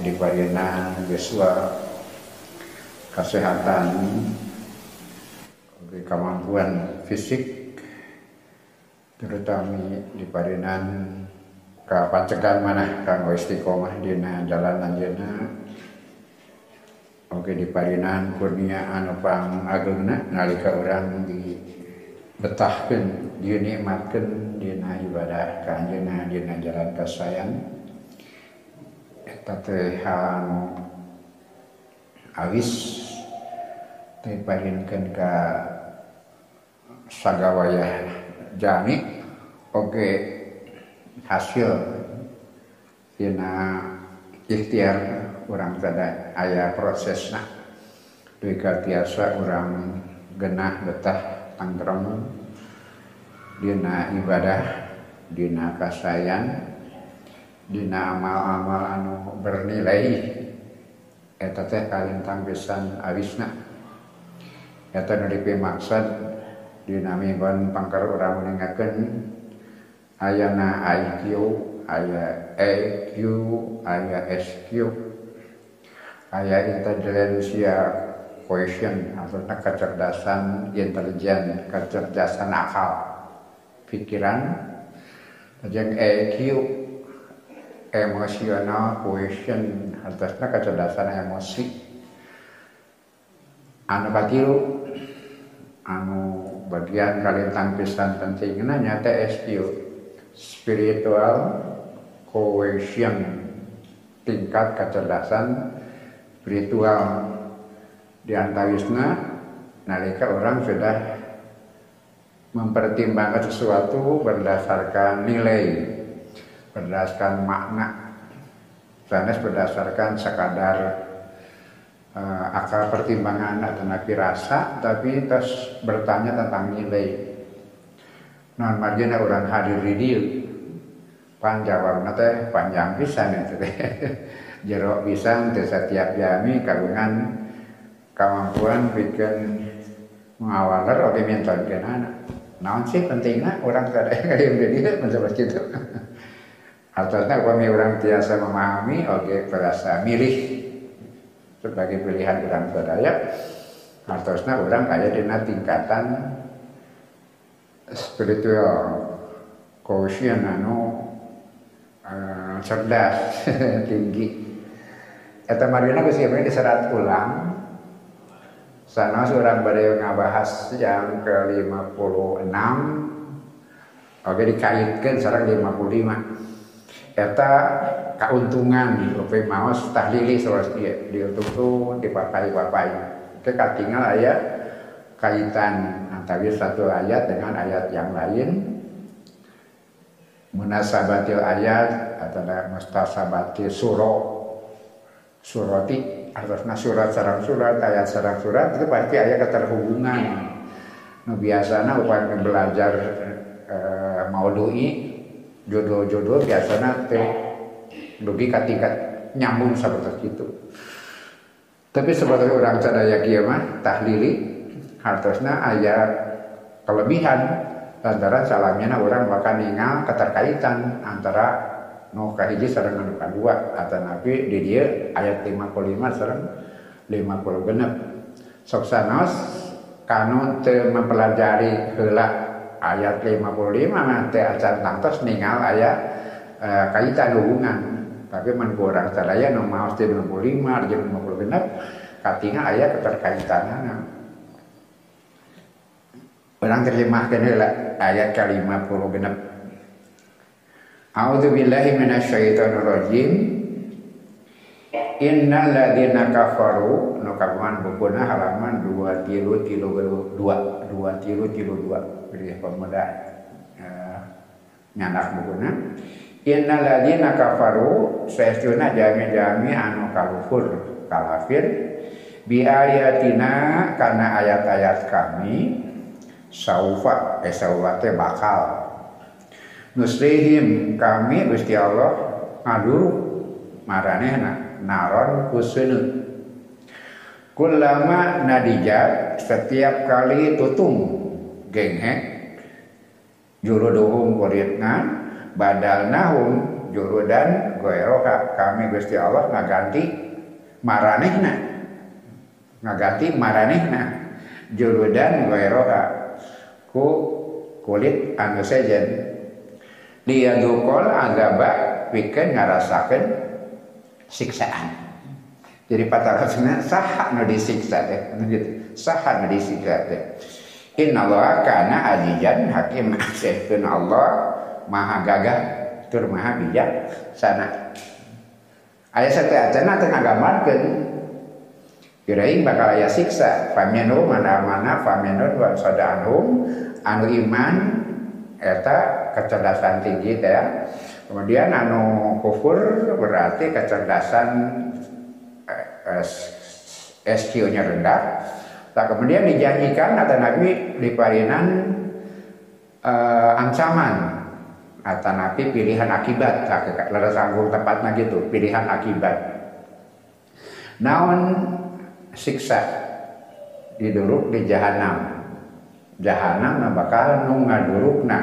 diparina geswa kesehatan kemampuan fisik terutama di parinan ke pancegan mana? Kanggo istiqomah dina jalan anjeuna oke di parinan kurnia anu pang agengna nalika urang di betahkeun dinikmatkeun dina ibadah ka dina jalan kasayan anu awis parinkeun ka sagawaya jami oke hasil dina ikhtiar orang tada ayah prosesna. Duika tiasa orang genah betah tanggrem dina ibadah dina kasayan Dina amal-amal anu bernilai eta teh kalintang pisan awisna eta nu dipimaksud dina mingguan pangker urang ningakeun ayana IQ aya EQ aya SQ aya intelijensia quotient atau kecerdasan intelijen kecerdasan akal pikiran. Jeung EQ emosional quotient atasnya kecerdasan emosi. Anu katilu anu bagian kalintang pisan pentingnya nyata SQ spiritual quotient tingkat kecerdasan spiritual di antawisna nalika orang sudah mempertimbangkan sesuatu berdasarkan nilai berdasarkan makna. Sanes berdasarkan sekadar uh, akal pertimbangan atau nabi rasa tapi terus bertanya tentang nilai. Non margina orang hadir di panjang teh panjang pisan itu teh. Jerok pisang teh setiap jami kagungan kemampuan bikin mengawaler oke minta anak. Naon sih pentingnya orang kada yang jadi mencoba gitu artinya kami orang biasa memahami oke berasa milih sebagai pilihan orang sadaya artinya orang kaya di tingkatan spiritual quotient anu uh, cerdas tinggi. Eta Marina geus diserat ulang. Sana seorang badai ngabahas yang ke-56 Oke dikaitkan sekarang 55 Eta keuntungan Rupi maos tahlili soal dia diuntung dipakai-pakai. Oke katingal ayat kaitan antara satu ayat dengan ayat yang lain. Munasabatil ayat atau mustasabatil suro. Surati atasna surat sarang surat ayat sarang surat itu pasti ayat keterhubungan. Nah, biasanya upaya belajar e, maudui jodoh-jodoh biasanya teh dugi tingkat nyambung seperti itu. Tapi sebagai orang sadaya kieu mah tahlili hartosna ayat kelebihan lantaran salamnya orang bakal ningal keterkaitan antara nu kahiji sareng anu kadua. Atau nabi di dia ayat 55 sareng 50 genep. Sok sanos kanu teu mempelajari heula ayat 55 mah teh acan tangtos ningal aya e, kaitan hubungan. Tapi mun kurang sadaya nu maos di 65 jeung 50 genep katinga aya keterkaitanana Orang terjemahkan heula ayat ke 50 genep A'udzu billahi minasyaitonir rajim. Innal ladzina kafaru nu kagungan bukuna halaman 2 tilu tilu 2 2 tilu tilu 2 pilih pemuda uh, nyanak bukuna. Innal ladzina kafaru saestuna jami-jami anu kalufur kalafir bi ayatina karena ayat-ayat kami saufa eh saufa teh bakal. Nusrihim kami Gusti Allah ngadu maranehna naron kuseun kulama nadijat setiap kali tutung genghe juruduhum kulitna badalnahum jurudan goeroha kami Gusti Allah ngaganti maranehna. Ngaganti maranehna. Jurudan goeroha ku kulit anu sejen. Dia dukol agaba bikin ngarasakan siksaan. Jadi patarasna sah nu disiksa teh? Gitu. Sah nu disiksa teh? Inna Allah kana azijan hakim. Sehkeun Allah maha gagah tur maha bijak sana. Ayat satu acana teu ngagambarkeun kirain bakal aya siksa. Famenu mana mana famenu wa sadanhum anu iman eta kecerdasan tinggi teh. Kemudian anu kufur berarti kecerdasan eh, SQ-nya rendah. Tak kemudian dijanjikan kata Nabi di parinan uh, ancaman. Atau Nabi pilihan akibat. Lalu sanggung tempatnya gitu pilihan akibat. Naon siksa diduruk di jahanam jahanam nah bakal nu ngadurukna.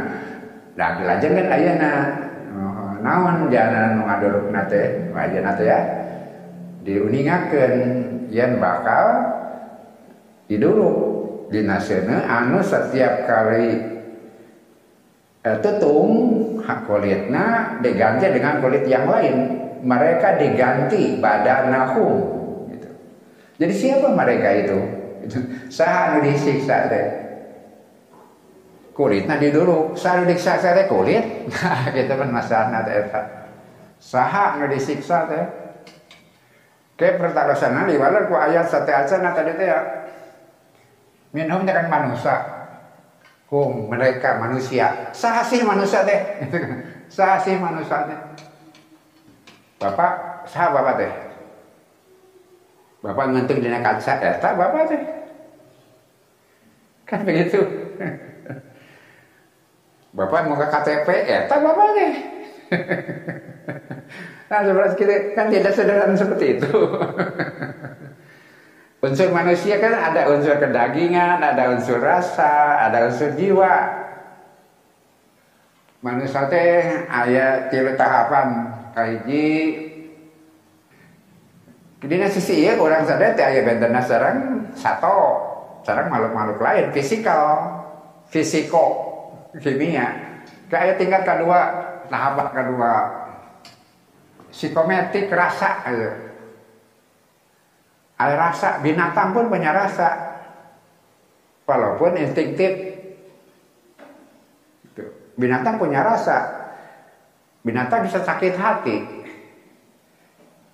Nah kan ayana oh, naon jahanam nu ngadurukna teh ayeuna teh ya. Diuningakeun yen bakal diduruk. Di nasional anu setiap kali eh, tutung hak kulitnya diganti dengan kulit yang lain. Mereka diganti badan nahum gitu. jadi siapa mereka itu? Sah anu disiksa deh kulitnya diduruk sah anu disiksa deh kulit. Gitu kan masalah teh sah anu disiksa teh? Kayak pertarusan di walau ku ayat sate acan tadi teh ya. Minhum kan manusia. Hum mereka manusia. Sahasi manusia deh sahasi manusia deh bapak sah bapak teh? Bapak ngentung di kaca ya tak bapak teh. Kan begitu bapak mau ke KTP ya tak bapak teh nah sebenarnya kita kan tidak sederhana seperti itu. Unsur manusia kan ada unsur kedagingan, ada unsur rasa, ada unsur jiwa. Manusia teh ayat tilu tahapan kahiji. Dina sisi iya orang sadar teh ayat bentena sarang satu, sarang makhluk-makhluk lain fisikal, fisiko, kimia. Ke ayat tingkat kedua, tahapan kedua psikometrik rasa ayo ada rasa, binatang pun punya rasa. Walaupun instinktif. Gitu. Binatang punya rasa. Binatang bisa sakit hati.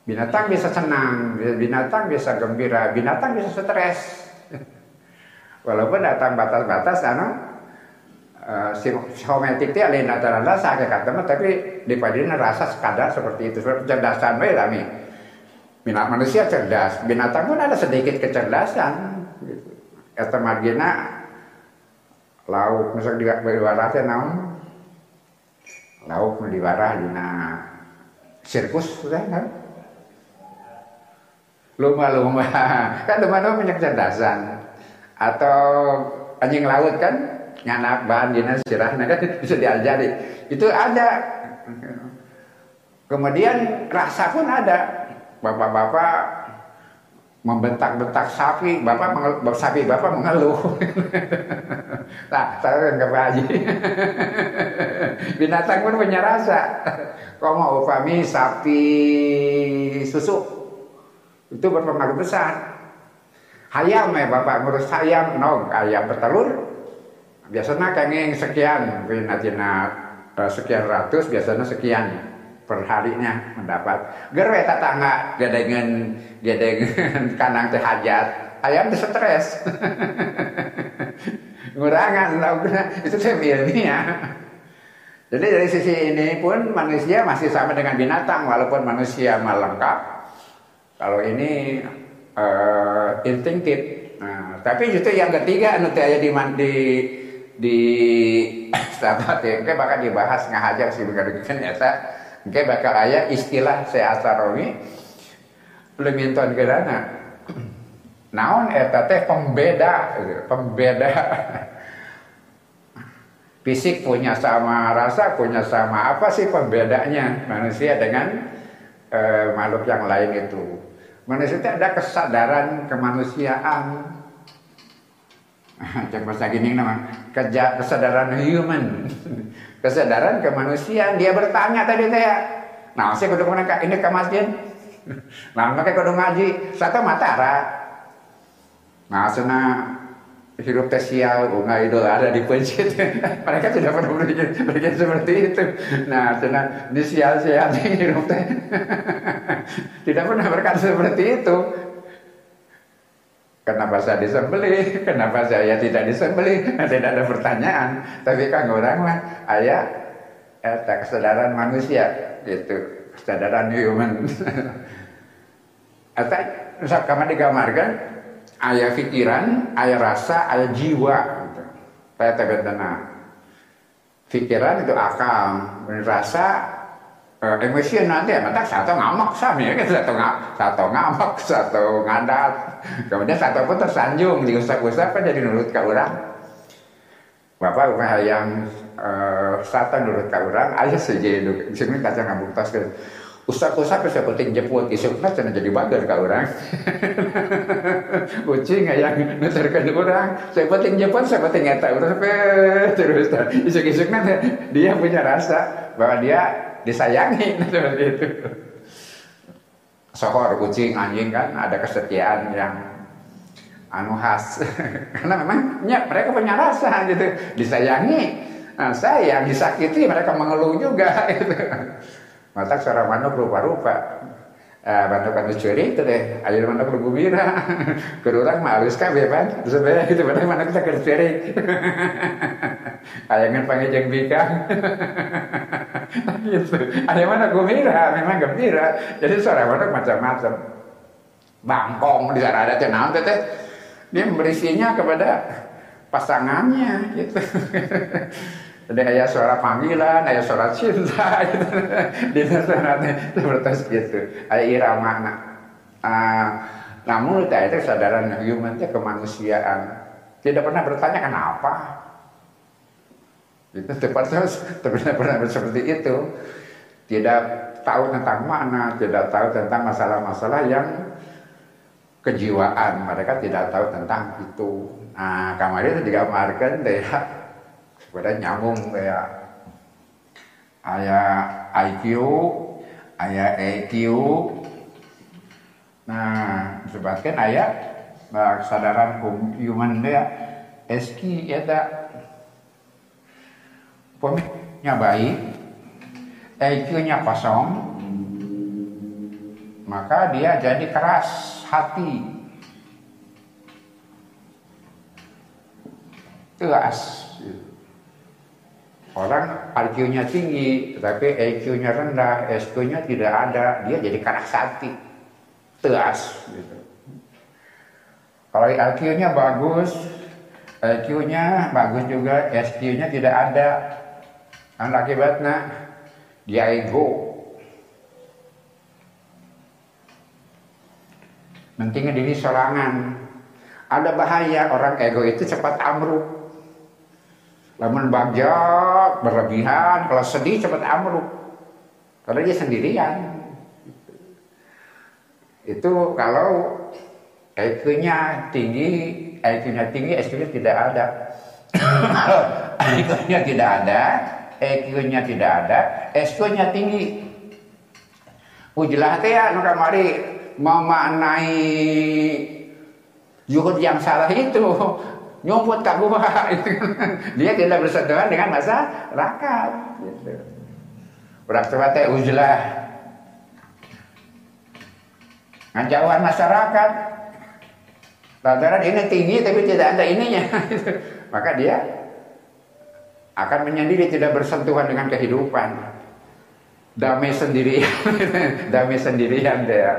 Binatang bisa senang, binatang bisa gembira, binatang bisa stres. Walaupun datang batas-batas anu uh, psikometrik itu ada rasa kata tapi di rasa sekadar seperti itu, kecerdasan we lami Minat manusia cerdas, binatang pun ada sedikit kecerdasan. Gitu. Eta margina lauk misal di beriwarah teh naon? Lauk di warah dina sirkus teh kan? Lumba-lumba kan lumba punya kecerdasan atau anjing laut kan nyanak bahan dina sirahna kan bisa diajari itu ada kemudian rasa pun ada bapak-bapak membentak-bentak sapi, bapak mengeluh, sapi bapak mengeluh. nah, saya kan haji. Binatang pun punya rasa. Kau mau upami sapi susu itu berpengaruh besar. Hayam ya bapak ngurus hayam, no ayam bertelur. Biasanya kenging sekian, natina eh, sekian ratus, biasanya sekian perharinya mendapat. Gerwe tetangga gedengan gedengan kanang teh hajat. Ayam teh stres. Ngurangan itu saya ilmiah. Jadi dari sisi ini pun manusia masih sama dengan binatang walaupun manusia melengkap kalau ini uh, instinktif. Nah, tapi justru yang ketiga nanti aja di di di sahabat ya bakal dibahas ngahajar sih bukan ya Oke, bakal ayah istilah seasarawi leminton gerana. Naon eta teh pembeda, pembeda. Fisik punya sama rasa, punya sama apa sih pembedanya manusia dengan e, makhluk yang lain itu? Manusia itu ada kesadaran kemanusiaan. Cek bahasa gini nama kerja kesadaran human, kesadaran kemanusiaan. Dia bertanya tadi saya, nah saya kudu mana ini ke masjid, nah makanya kudu ngaji, satu matara. Nah, sana hidup tes sial, bunga itu ada di masjid. Mereka tidak pernah berpikir, berpikir seperti itu. Nah, karena di sial-sial hidup teh tidak pernah berkata seperti itu. Kenapa saya disembeli? Kenapa saya tidak disembeli? Nah, tidak ada pertanyaan. Tapi kan orang mah ayah eh, kesadaran manusia gitu, kesadaran human. Atau kamar digambarkan ayah pikiran, ayah rasa, ayah jiwa. Saya tebet dana. Pikiran itu akal, rasa, uh, emosi nanti ya, satu ngamak sami ya, satu ngam, satu ngamak, satu ngadat. Kemudian satu pun tersanjung, diusap-usap kan jadi nurut ke orang. Bapak rumah yang uh, satu nurut ke orang, ayah saja sini kaca ngabuk tas Ustaz-ustaz bisa penting jemput isukna cina jadi bagar ke orang. Kucing yang nuturkan orang. Saya penting jemput, saya penting ngeta. Terus isuk-isukna dia punya rasa bahwa dia disayangi seperti itu. Sohor kucing anjing kan ada kesetiaan yang anu khas. Karena memang ya, mereka punya rasa gitu. Disayangi. Nah, saya yang disakiti mereka mengeluh juga gitu. Mata seorang manuk rupa-rupa. Eh, manuk anu curi itu deh, ayo manuk lu gembira. Kerurang mah halus kan beban, sebenarnya itu benar manuk kita kercuri. Panggil jeng bika. gitu. Ada mana gembira, memang gembira. Jadi seorang manuk macam-macam. Bangkong di sana ada tenang teteh. Dia berisinya kepada pasangannya gitu. Jadi ayah suara panggilan, ayah suara cinta, gitu. di nasarane seperti itu. Ayah irama. Nah, uh, namun itu kesadaran human kemanusiaan. Tidak pernah bertanya kenapa. Itu tidak pernah seperti itu. Tidak tahu tentang mana, tidak tahu tentang masalah-masalah yang kejiwaan. Mereka tidak tahu tentang itu. Nah, kamar itu digambarkan deh pada nyambung kayak ayah IQ, ayah EQ. Nah, sebabkan ayah kesadaran human dia SQ ya tak pemikirannya baik, EQ-nya kosong, maka dia jadi keras hati. Keras. Orang IQ-nya tinggi, tapi EQ-nya rendah, SQ-nya tidak ada, dia jadi sakti, teas. Gitu. Kalau IQ-nya bagus, IQ-nya bagus juga, SQ-nya tidak ada. Dan akibatnya dia ego. Mentingnya diri sorangan. Ada bahaya orang ego itu cepat amruk. Lamun bajak, berlebihan, kalau sedih cepat amruk. Karena dia sendirian. Itu kalau IQ-nya tinggi, IQ-nya tinggi, SQ-nya tidak ada. IQ-nya tidak ada, EQ-nya tidak ada, SQ-nya tinggi. Ujilah teh ya, kamari memaknai zuhud yang salah itu. Nyumput ke gua. Dia tidak bersentuhan dengan masyarakat gitu. berarti teh ujlah. Ngajauhan masyarakat lantaran ini tinggi tapi tidak ada ininya. Maka dia akan menyendiri tidak bersentuhan dengan kehidupan. Damai sendirian. Damai sendirian dia.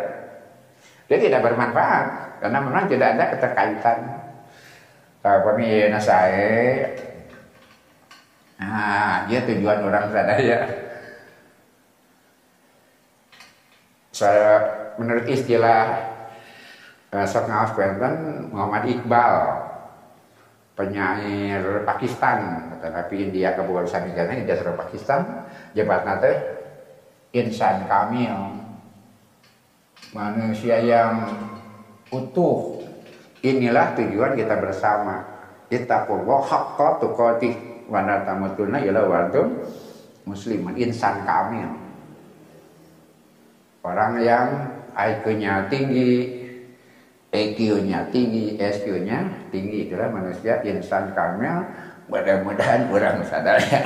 Dia tidak bermanfaat karena memang tidak ada keterkaitan. Kami na saya nah dia tujuan orang sana ya. Saya menurut istilah uh, sok ngawas Muhammad Iqbal penyair Pakistan. Tetapi India kebugaran negara India serta Pakistan. Jebat nate insan kamil manusia yang utuh. Inilah tujuan kita bersama. Kita haqqa tuqatih. Wa la tamutunna illa wa antum insan kamil. Orang yang IQ-nya tinggi EQ-nya tinggi, SQ-nya tinggi. Itulah manusia insan kamil. Mudah-mudahan kurang sadar ya.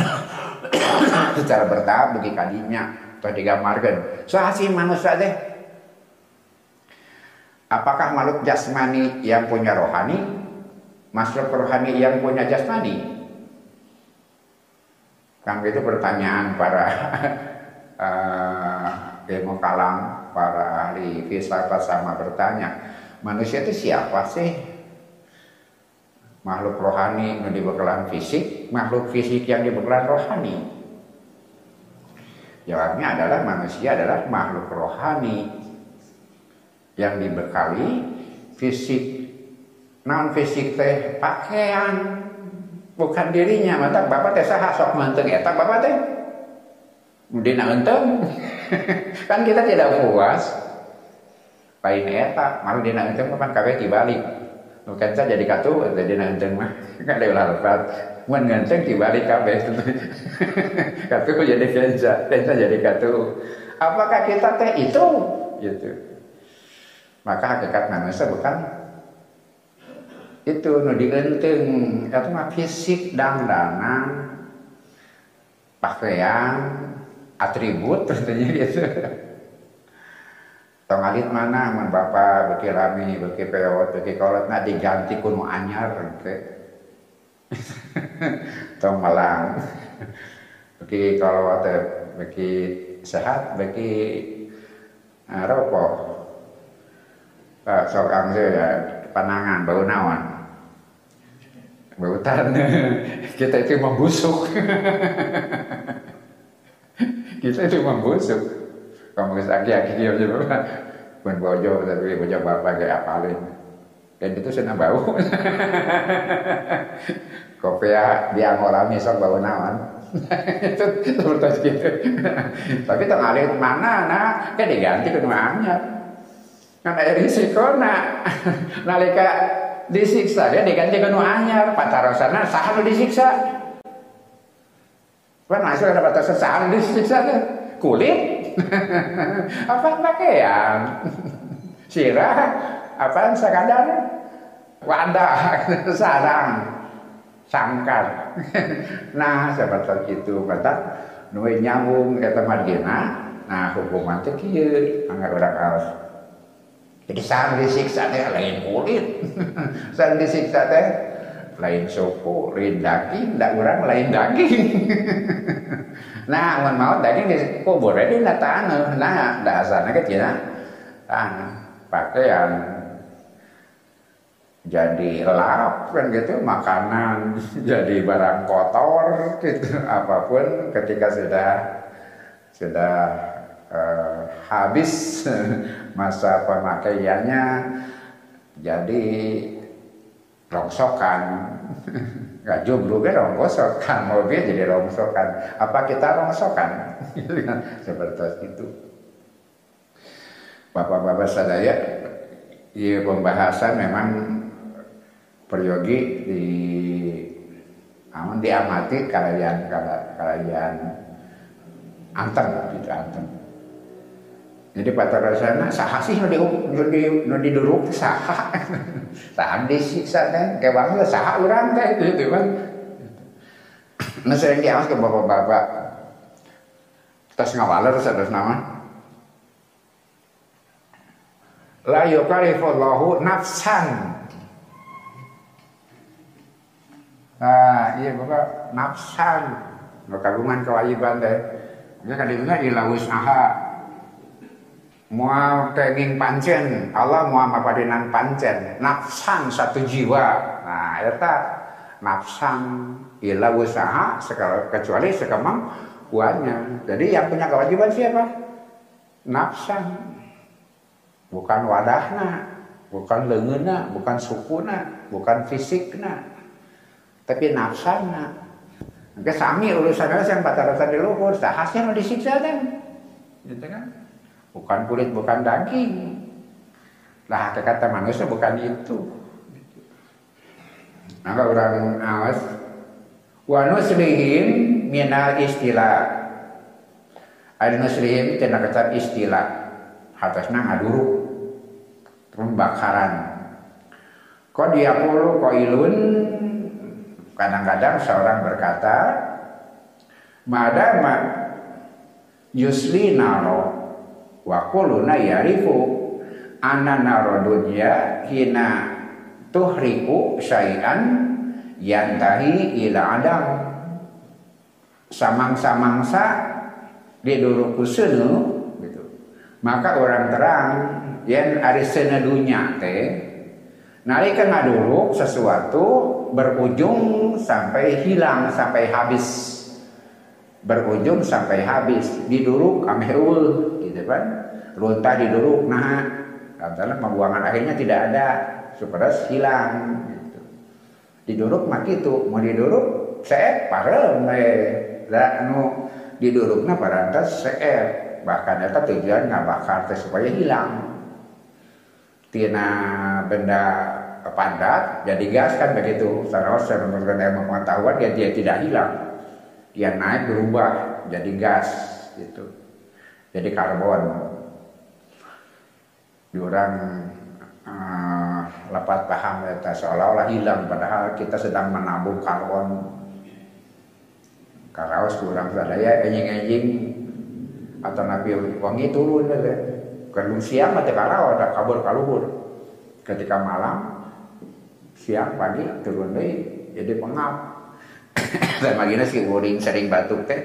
Secara bertahap bagi kadinya. Atau digambarkan. Sohasi manusia deh. Apakah makhluk jasmani yang punya rohani? Makhluk rohani yang punya jasmani? Kan itu pertanyaan para uh, ilmu kalam, para ahli filsafat sama bertanya manusia itu siapa sih? Makhluk rohani yang dibekalan fisik, makhluk fisik yang dibekalan rohani. Jawabnya adalah manusia adalah makhluk rohani yang dibekali fisik. Non fisik teh pakaian bukan dirinya mata bapak teh sah sok manteng eta bapak teh dina kan kita tidak puas pain eta malu dina henteu mah kabeh dibalik bukan saja jadi katu eta dina henteu mah kada ulah lepat mun ngenteng dibalik kabeh katu jadi kenca kenca jadi katu. Apakah kita teh itu? Gitu. Maka hakikat manusia bukan itu nu dienteng itu mah fisik dandanan pakaian atribut tentunya gitu tong alit mana? Mun bapak beki rami beki peot beki kolot nah diganti kuno anyar ke tong malang. Beki teh beki sehat beki uh, rokok uh, sok angse ya panangan bau nawan bau tan kita itu membusuk kita itu membusuk kamu aki-aki dia pun bojo tapi bojo bapak kayak apalin dan itu senang bau kopi ya dia ngorami sok bau nawan itu seperti gitu tapi alit mana nah kan diganti ke anyar karena risiko nak nalika disiksa dia diganti ke anyar sana sah disiksa kan masuk ada batasan sah disiksa kan kulit apa pakaian? Sirah, apa sekadar wadah, sarang, sangkar. nah, seperti itu kata nuwe nyambung kata margina. Nah, hukuman teh kieu, anggar urang kaos. Jadi sarang disiksa teh lain kulit. sarang disiksa teh lain suku, lain daging, ndak urang lain daging. Nah mun mau daging di kubur di tanah nah dasarnya kecil nah tanah pakaian jadi lap kan gitu makanan jadi barang kotor gitu apa pun ketika sudah sudah uh, habis masa pemakaiannya jadi rongsokan Gak jomblo kan rongsokan, mobil jadi rongsokan. Apa kita rongsokan? Seperti itu. Bapak-bapak sadaya, ya pembahasan memang peryogi di aman diamati kalian kalian antem gitu antem jadi pada rasanya sah sih nu di nu di duruk sah sah disiksa teh. Kayak bangsa sah urang teh gitu kan. Nah sering diawas ke bapak-bapak. Tas ngawaler terus nama. La yukalifullahu nafsan. Nah iya bapak. Nafsan. Kagungan kewajiban teh. Ya kan dibilang ilawus aha Mua kenging pancen. Allah mua mapadinan pancen. Nafsan satu jiwa. Nah eta nafsan ila usaha kecuali sekemang uangnya jadi yang punya kewajiban siapa? Nafsan. Bukan wadahna bukan lengena bukan sukuna bukan fisikna. Tapi nafsana Maka sami urusan yang rasa di luhur, mau disiksa kan. Gitu kan? Bukan kulit, bukan daging. Lah kata manusia bukan itu. Maka orang awas wa nuslihim minal istilah. Ada nuslihim itu kata istilah. Hatasna ngaduruk pembakaran. Kau dia puluh koilun kadang-kadang seorang berkata, madama yusli naro wa kuluna yarifu anna naro dunya hina tuhriku syai'an yantahi ila adam samang-samangsa diduruk kusunu gitu. Maka orang terang yang ari dunya teh nalika ngaduruk sesuatu berujung sampai hilang sampai habis berujung sampai habis. Diduruk ameul gitu kan. Runtah diduruk nah karena pembuangan akhirnya tidak ada. Supaya hilang gitu. diduruk mah itu mau diduruk seep parem lah nu didurukna parantas seep. Bahkan itu tujuan nggak bakar supaya hilang. Tina benda padat jadi gas kan begitu. Saros menurut ilmu pengetahuan dia, dia tidak hilang dia naik berubah jadi gas gitu. Jadi karbon. Di orang uh, lepas paham ya seolah-olah hilang. Padahal kita sedang menabung karbon. Karaos kurang sadaya enjing-enjing atau nabi wangi turun ya Kerlung siang mati kalau ada kabur kaluhur. Ketika malam, siang pagi turun deh jadi pengap. Dan magina si uring sering batuk teh.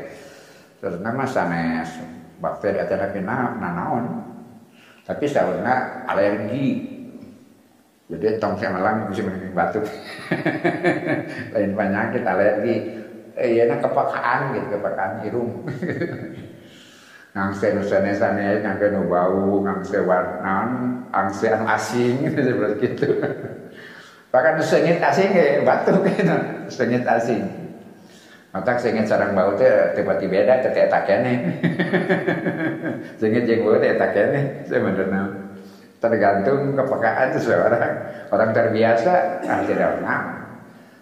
Terus nama sanes bakteri atau na nanaon. Tapi saudara alergi. Jadi tong saya malam bisa mengenai batuk. Lain penyakit alergi. Eh, ya kepekaan gitu, kepekaan irung. ngangse nusane-sane ngangse nu bau ngangse warnan angse anu asing seperti itu bahkan sengit asing ya batuk gitu sengit asing Matak sengit sarang bau teh tiba-tiba beda teh tak kene. sengit jeung bau teh tak kene sebenarnya. Tergantung kepekaan seseorang. Orang terbiasa ah tidak pernah.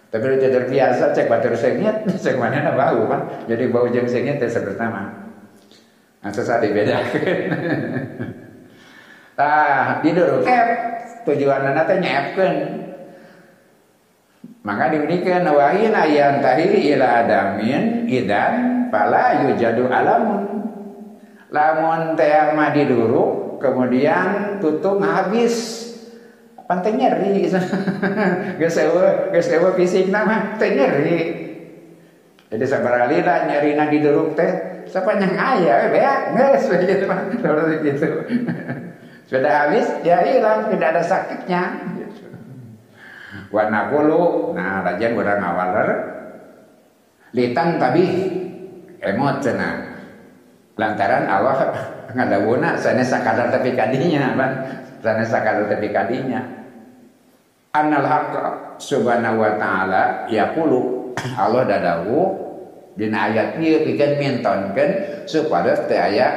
Tapi tidak terbiasa cek batur sengit, cek mana bau kan. Jadi bau jeung sengit teh sama. Nah, sesat dibedakan. Tah, didur kep tujuan nanti nyepkeun. Maka diberikan wahin ayat tahi ila adamin idan pala yujadu alamun. Lamun teh mah diduruk kemudian tutup habis. Pantai nyeri geus geus fisik nama teh nyeri. Jadi sabarali lah nyeri na diduruk teh siapa yang kaya ya nges begitu seperti itu sudah habis ya hilang tidak ada sakitnya warna kulu nah rajan udah ngawaler litan tapi emot cina. Lantaran Allah ngadawuna sana sakadar tapi kadinya sana sakadar tapi kadinya. Annal haqq subhanahu wa ta'ala yaqulu Allah dadawu Dina ayat ieu pikeun mintonkeun supaya teu aya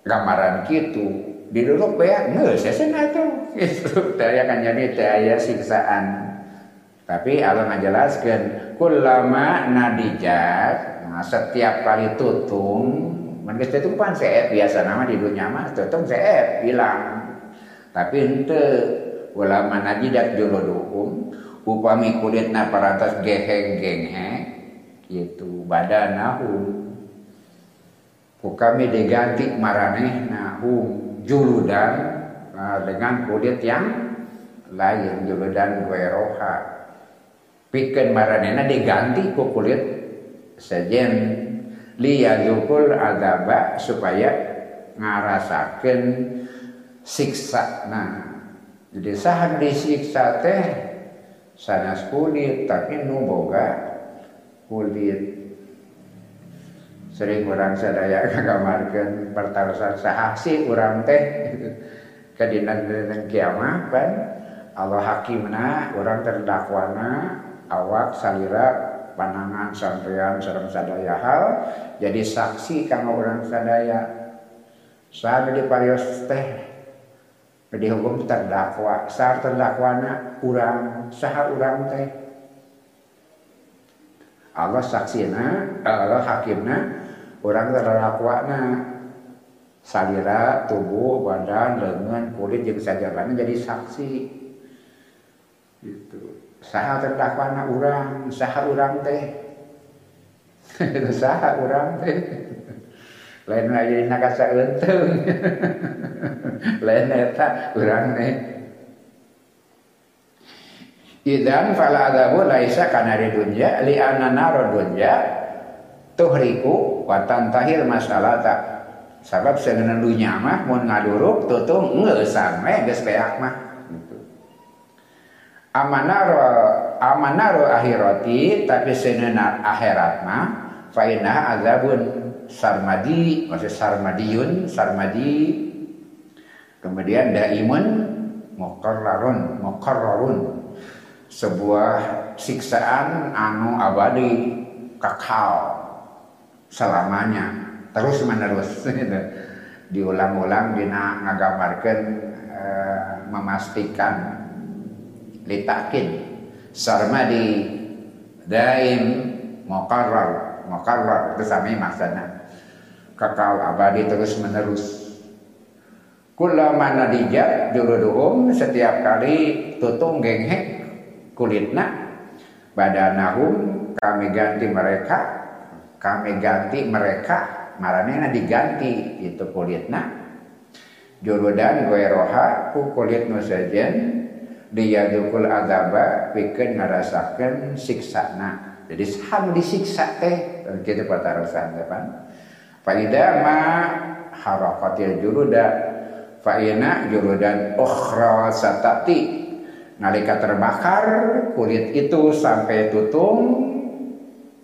gambaran kitu. Diduduk bae geus cenah tuh. Itu teu aya kan jadi siksaan. Tapi Allah ngajelaskeun kullama nadijat nah, setiap kali tutung geus tutung pan seep biasa nama di dunia mah tutung seep hilang. Tapi ente ulama nadidat juluduhum upami kulitna parantos geheng-genghe yaitu badanahum kami diganti maraneh nahum juludan uh, dengan kulit yang lain juludan weroha. Pikeun maranehna diganti ku kulit sejen. Liyadzukul adaba supaya ngarasakeun siksa nah jadi sahan disiksa teh sanes kulit tapi nu boga kulit sering orang sadaya kagamarkeun pertarusan sahaksi urang teh? Ka dina kiamat pan. Allah hakimna urang terdakwana awak salira panangan sampean sareng sadaya hal. Jadi saksi kanggo urang sadaya. Saha di parios teh di hukum terdakwa. Sah terdakwana urang sah urang teh? Allah saksina Allah hakimna orang terdakwana salira tubuh badan lengan kulit jeung sajabana jadi saksi. Itu saha terdakwana urang saha urang teh. Saha urang teh. Lain lagi nak kasa untung lain eta urang teh. Idan fala adabu laisa kana di dunya li anna naro dunya tuhriku wa tantahil masalata sabab seungeun dunya mah mun ngaduruk tutung ngeusan we geus mah. Gitu. Amanaro amanaro akhirati tapi seungeun akhirat mah fa inna azabun sarmadi maksud sarmadiyun sarmadi. Kemudian daimun muqarrarun muqarrarun. Sebuah siksaan anu abadi kakal selamanya. Terus menerus gitu. diulang-ulang dina ngagambarkan e, memastikan litakin sarmadi daim muqarrar muqarrar itu sami maksudnya. Kekal abadi terus menerus. Kulama nadijat juruduhum setiap kali tutung genghek kulitna badanahum kami ganti mereka kami ganti mereka maranehna diganti itu kulitna juludan roha ku kulit nu sajen dukul azaba pikeun ngarasakeun siksana jadi saham disiksa teh kitu patarosan teh pan faida ma harakatil juluda faina juludan ukhra satati. Nalika terbakar kulit itu sampai tutung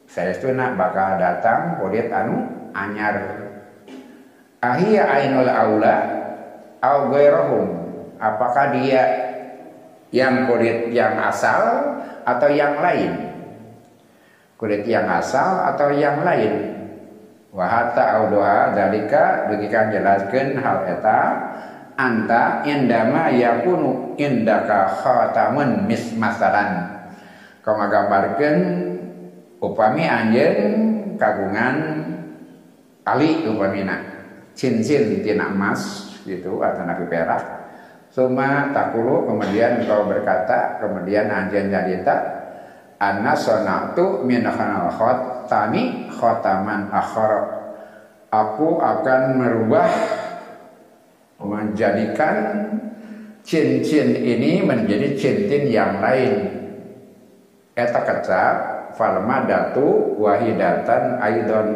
saya bakal datang kulit anu anyar. Ahia ainul aula au ghairahum. Apakah dia yang kulit yang asal atau yang lain? Kulit yang asal atau yang lain? Wahata audoha dalika begikan jelaskan hal eta. Anta indama yakunu indaka khatamun mismasalan kau ngagambarkeun upami anjeun kagungan kali upamina cincin tina emas gitu atau nabi perak. Suma takulu kemudian kau berkata kemudian anjen jadita anna sonatu min khanal khatami khataman akhar aku akan merubah menjadikan cincin ini menjadi cincin yang lain. Eta kecap falmadatu wahidatan aidon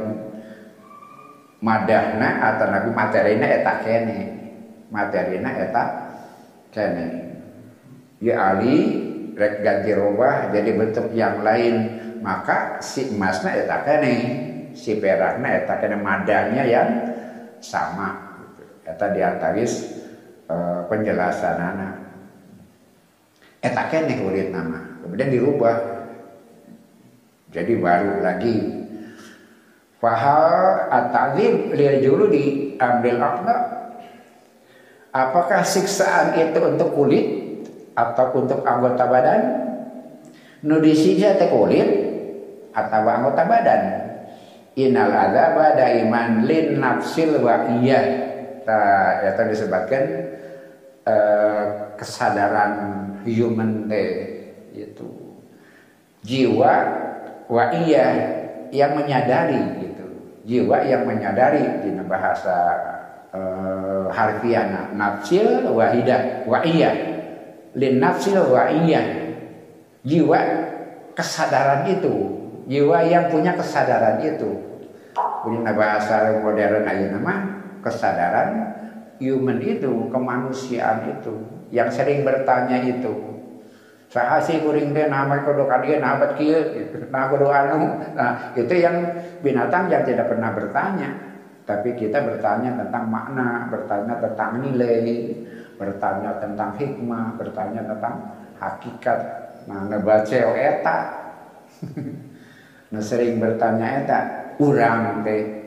madahna atau nabi materina eta kene. Materina eta kene. Ya Ali rek ganti rubah jadi bentuk yang lain. Maka si emasna eta kene. Si perakna eta kene. Madahnya yang sama. Eta diantaris e, penjelasan anak eta kene kulit nama. Kemudian dirubah jadi baru lagi Fahal at-ta'zim lil juludi ambil akna Apakah siksaan itu untuk kulit atau untuk anggota badan? Nudisinya teh kulit atau anggota badan. Innal adzaba daiman lin nafsil wa iya. Nah, itu disebutkan eh, kesadaran human teh itu jiwa wa iya yang menyadari jiwa yang menyadari di bahasa uh, harfiah nafsil wahidah wa iya. Lin nafsil wa iya. Jiwa kesadaran itu jiwa yang punya kesadaran itu. Punya bahasa modern aja nama kesadaran human itu kemanusiaan itu. Yang sering bertanya itu sahasi kuring teh nama kudu kadieu nabat kieu gitu. Nah kudu anu. Nah, itu yang binatang yang tidak pernah bertanya, tapi kita bertanya tentang makna, bertanya tentang nilai, bertanya tentang hikmah, bertanya tentang hakikat. Nah, nebace eta nah sering bertanya eta urang teh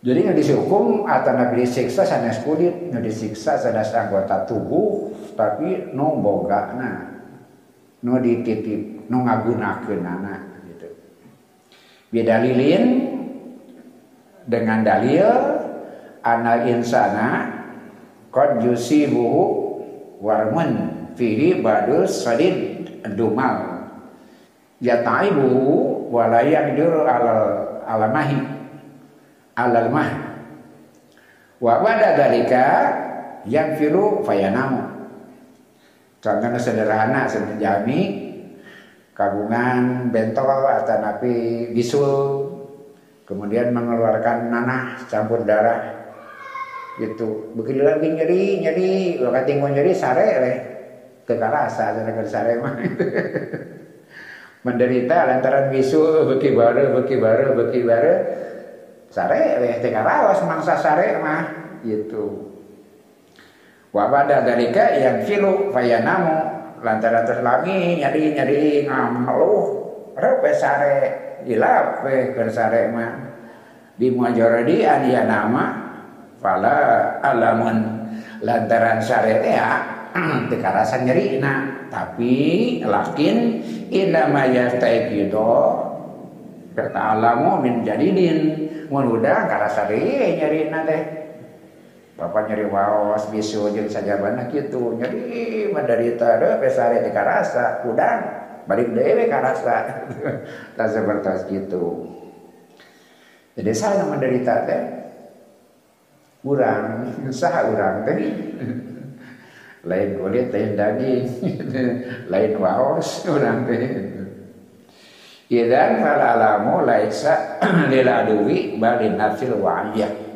jadi nggak dihukum atau nabi disiksa sanes kulit nggak disiksa sanes anggota tubuh tapi no boga nah no dititip no ngagunakeun anak gitu. Beda lilin dengan dalil ana insana qad yusibuhu warmun fihi badus sadid dumal. Yataibu wala yaqdiru ala alamahi alal mah. Wa ba'da dalika filu fayanamu. Contohnya sederhana jami kagungan bentol atau napi bisul kemudian mengeluarkan nanah campur darah gitu. Begitu lagi nyeri nyeri waktu tinggal nyeri sare leh kekarasa cara sare mah. Menderita lantaran bisu beki bare beki bare beki bare sare leh tekarawas mangsa sare mah gitu. Wabada darika yang filu fayanamu lantaran terus lagi nyari nyari ngameluh repe sare ilap pe sare mah. Di muajoradi ania nama fala alamun. Lantaran syariat ya tekarasan nyeri nah tapi lakin inama yastaiqido kata alamu min jadidin. Mun udah karasa nyeri na teh. Bapak nyeri waos bisu jeung sajabana kitu. Nyeri menderita deh pesare di karasa udang balik dewe karasa tak seperti gitu. Jadi saya menderita teh kurang usaha kurang teh. Lain kulit lain daging lain waos kurang teh Idan falalamu laisa lil aduwi bali nafsil wa'iyah.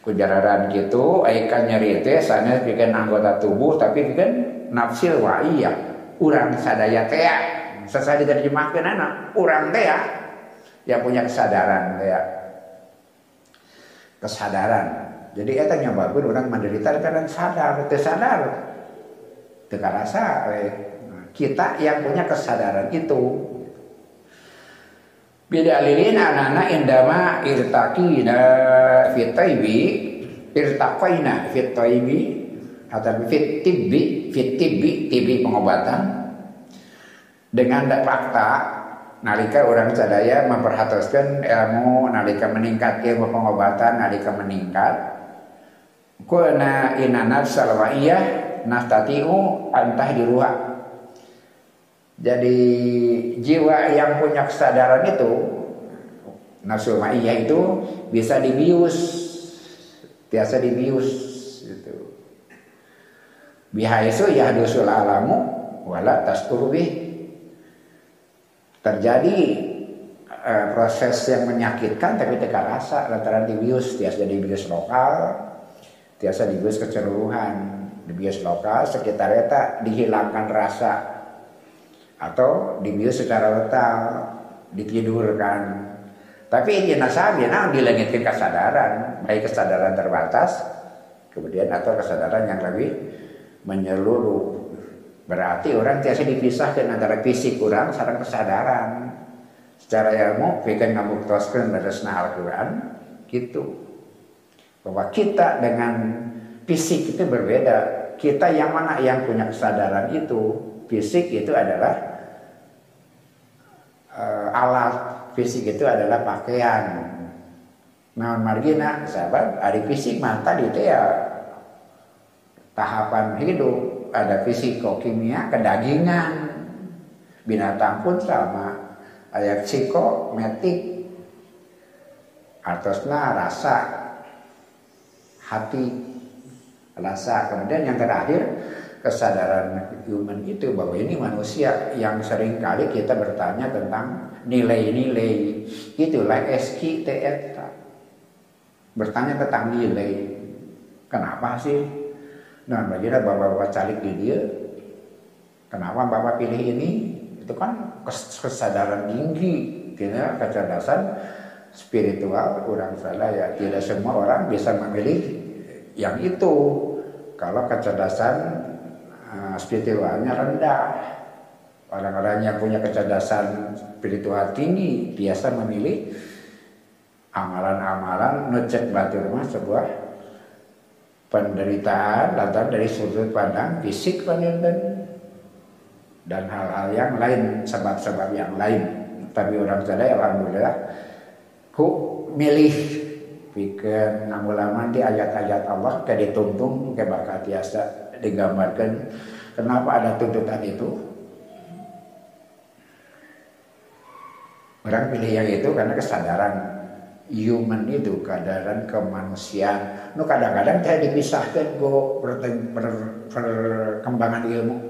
Kujararan gitu aikan nyari teh sana bikin anggota tubuh tapi bikin nafsil wa'iyah. Urang sadaya teh sesuai diterjemahkan anak urang teh yang punya kesadaran teh kesadaran jadi eta nyebabkeun orang menderita karena sadar, teu sadar. Teu rasa nah, kita yang punya kesadaran itu. Beda lilin anak-anak indama irtaqina fit taibi irtaqaina atau fit tibbi fit tibbi pengobatan dengan fakta nalika orang sadaya memperhatikan ilmu nalika meningkat ilmu pengobatan nalika meningkat Kuna ina nafsal wa iya nastatiu antah di ruha. Jadi jiwa yang punya kesadaran itu nafsu ma'iyah itu bisa dibius. Biasa dibius itu bihaisu yahdusul alamu wala tasturbi terjadi uh, proses yang menyakitkan tapi teka rasa lantaran dibius biasa jadi bius lokal tiasa dibius keseluruhan. Dibius lokal sekitar eta dihilangkan rasa atau dibius secara letal ditidurkan tapi ini ya nah dilengitkan kesadaran. Baik kesadaran terbatas kemudian atau kesadaran yang lebih menyeluruh. Berarti orang tiasa dipisahkan antara fisik orang sarang kesadaran. Secara ilmu bikin toskan dari Al-Quran gitu. Bahwa kita dengan fisik itu berbeda. Kita yang mana yang punya kesadaran itu, fisik itu adalah uh, alat, fisik itu adalah pakaian. Naon margina, sahabat, ada fisik mata itu ya tahapan hidup, ada kimia, kedagingan. Binatang pun sama, ada psikometik, atasnya rasa, hati, rasa. Kemudian yang terakhir kesadaran human itu bahwa ini manusia yang sering kali kita bertanya tentang nilai-nilai. Itulah SKTF bertanya tentang nilai. Kenapa sih? Nah bagaimana bapak-bapak calik di dia? Kenapa bapak pilih ini? Itu kan kesadaran tinggi kita kecerdasan spiritual. Orang salah ya tidak semua orang bisa memilih yang itu. Kalau kecerdasan spiritualnya rendah. Orang-orang yang punya kecerdasan spiritual tinggi biasa memilih amalan-amalan ngecek batur mah sebuah penderitaan datang dari sudut pandang fisik dan dan hal-hal yang lain sebab-sebab yang lain. Tapi orang saya alhamdulillah ku milih pikir lama di ayat-ayat Allah kayak dituntun kayak bakat biasa digambarkan. Kenapa ada tuntutan itu? Orang pilih yang itu karena kesadaran. Human itu kesadaran kemanusiaan. Nu kadang-kadang saya dipisahkan go perkembangan ilmu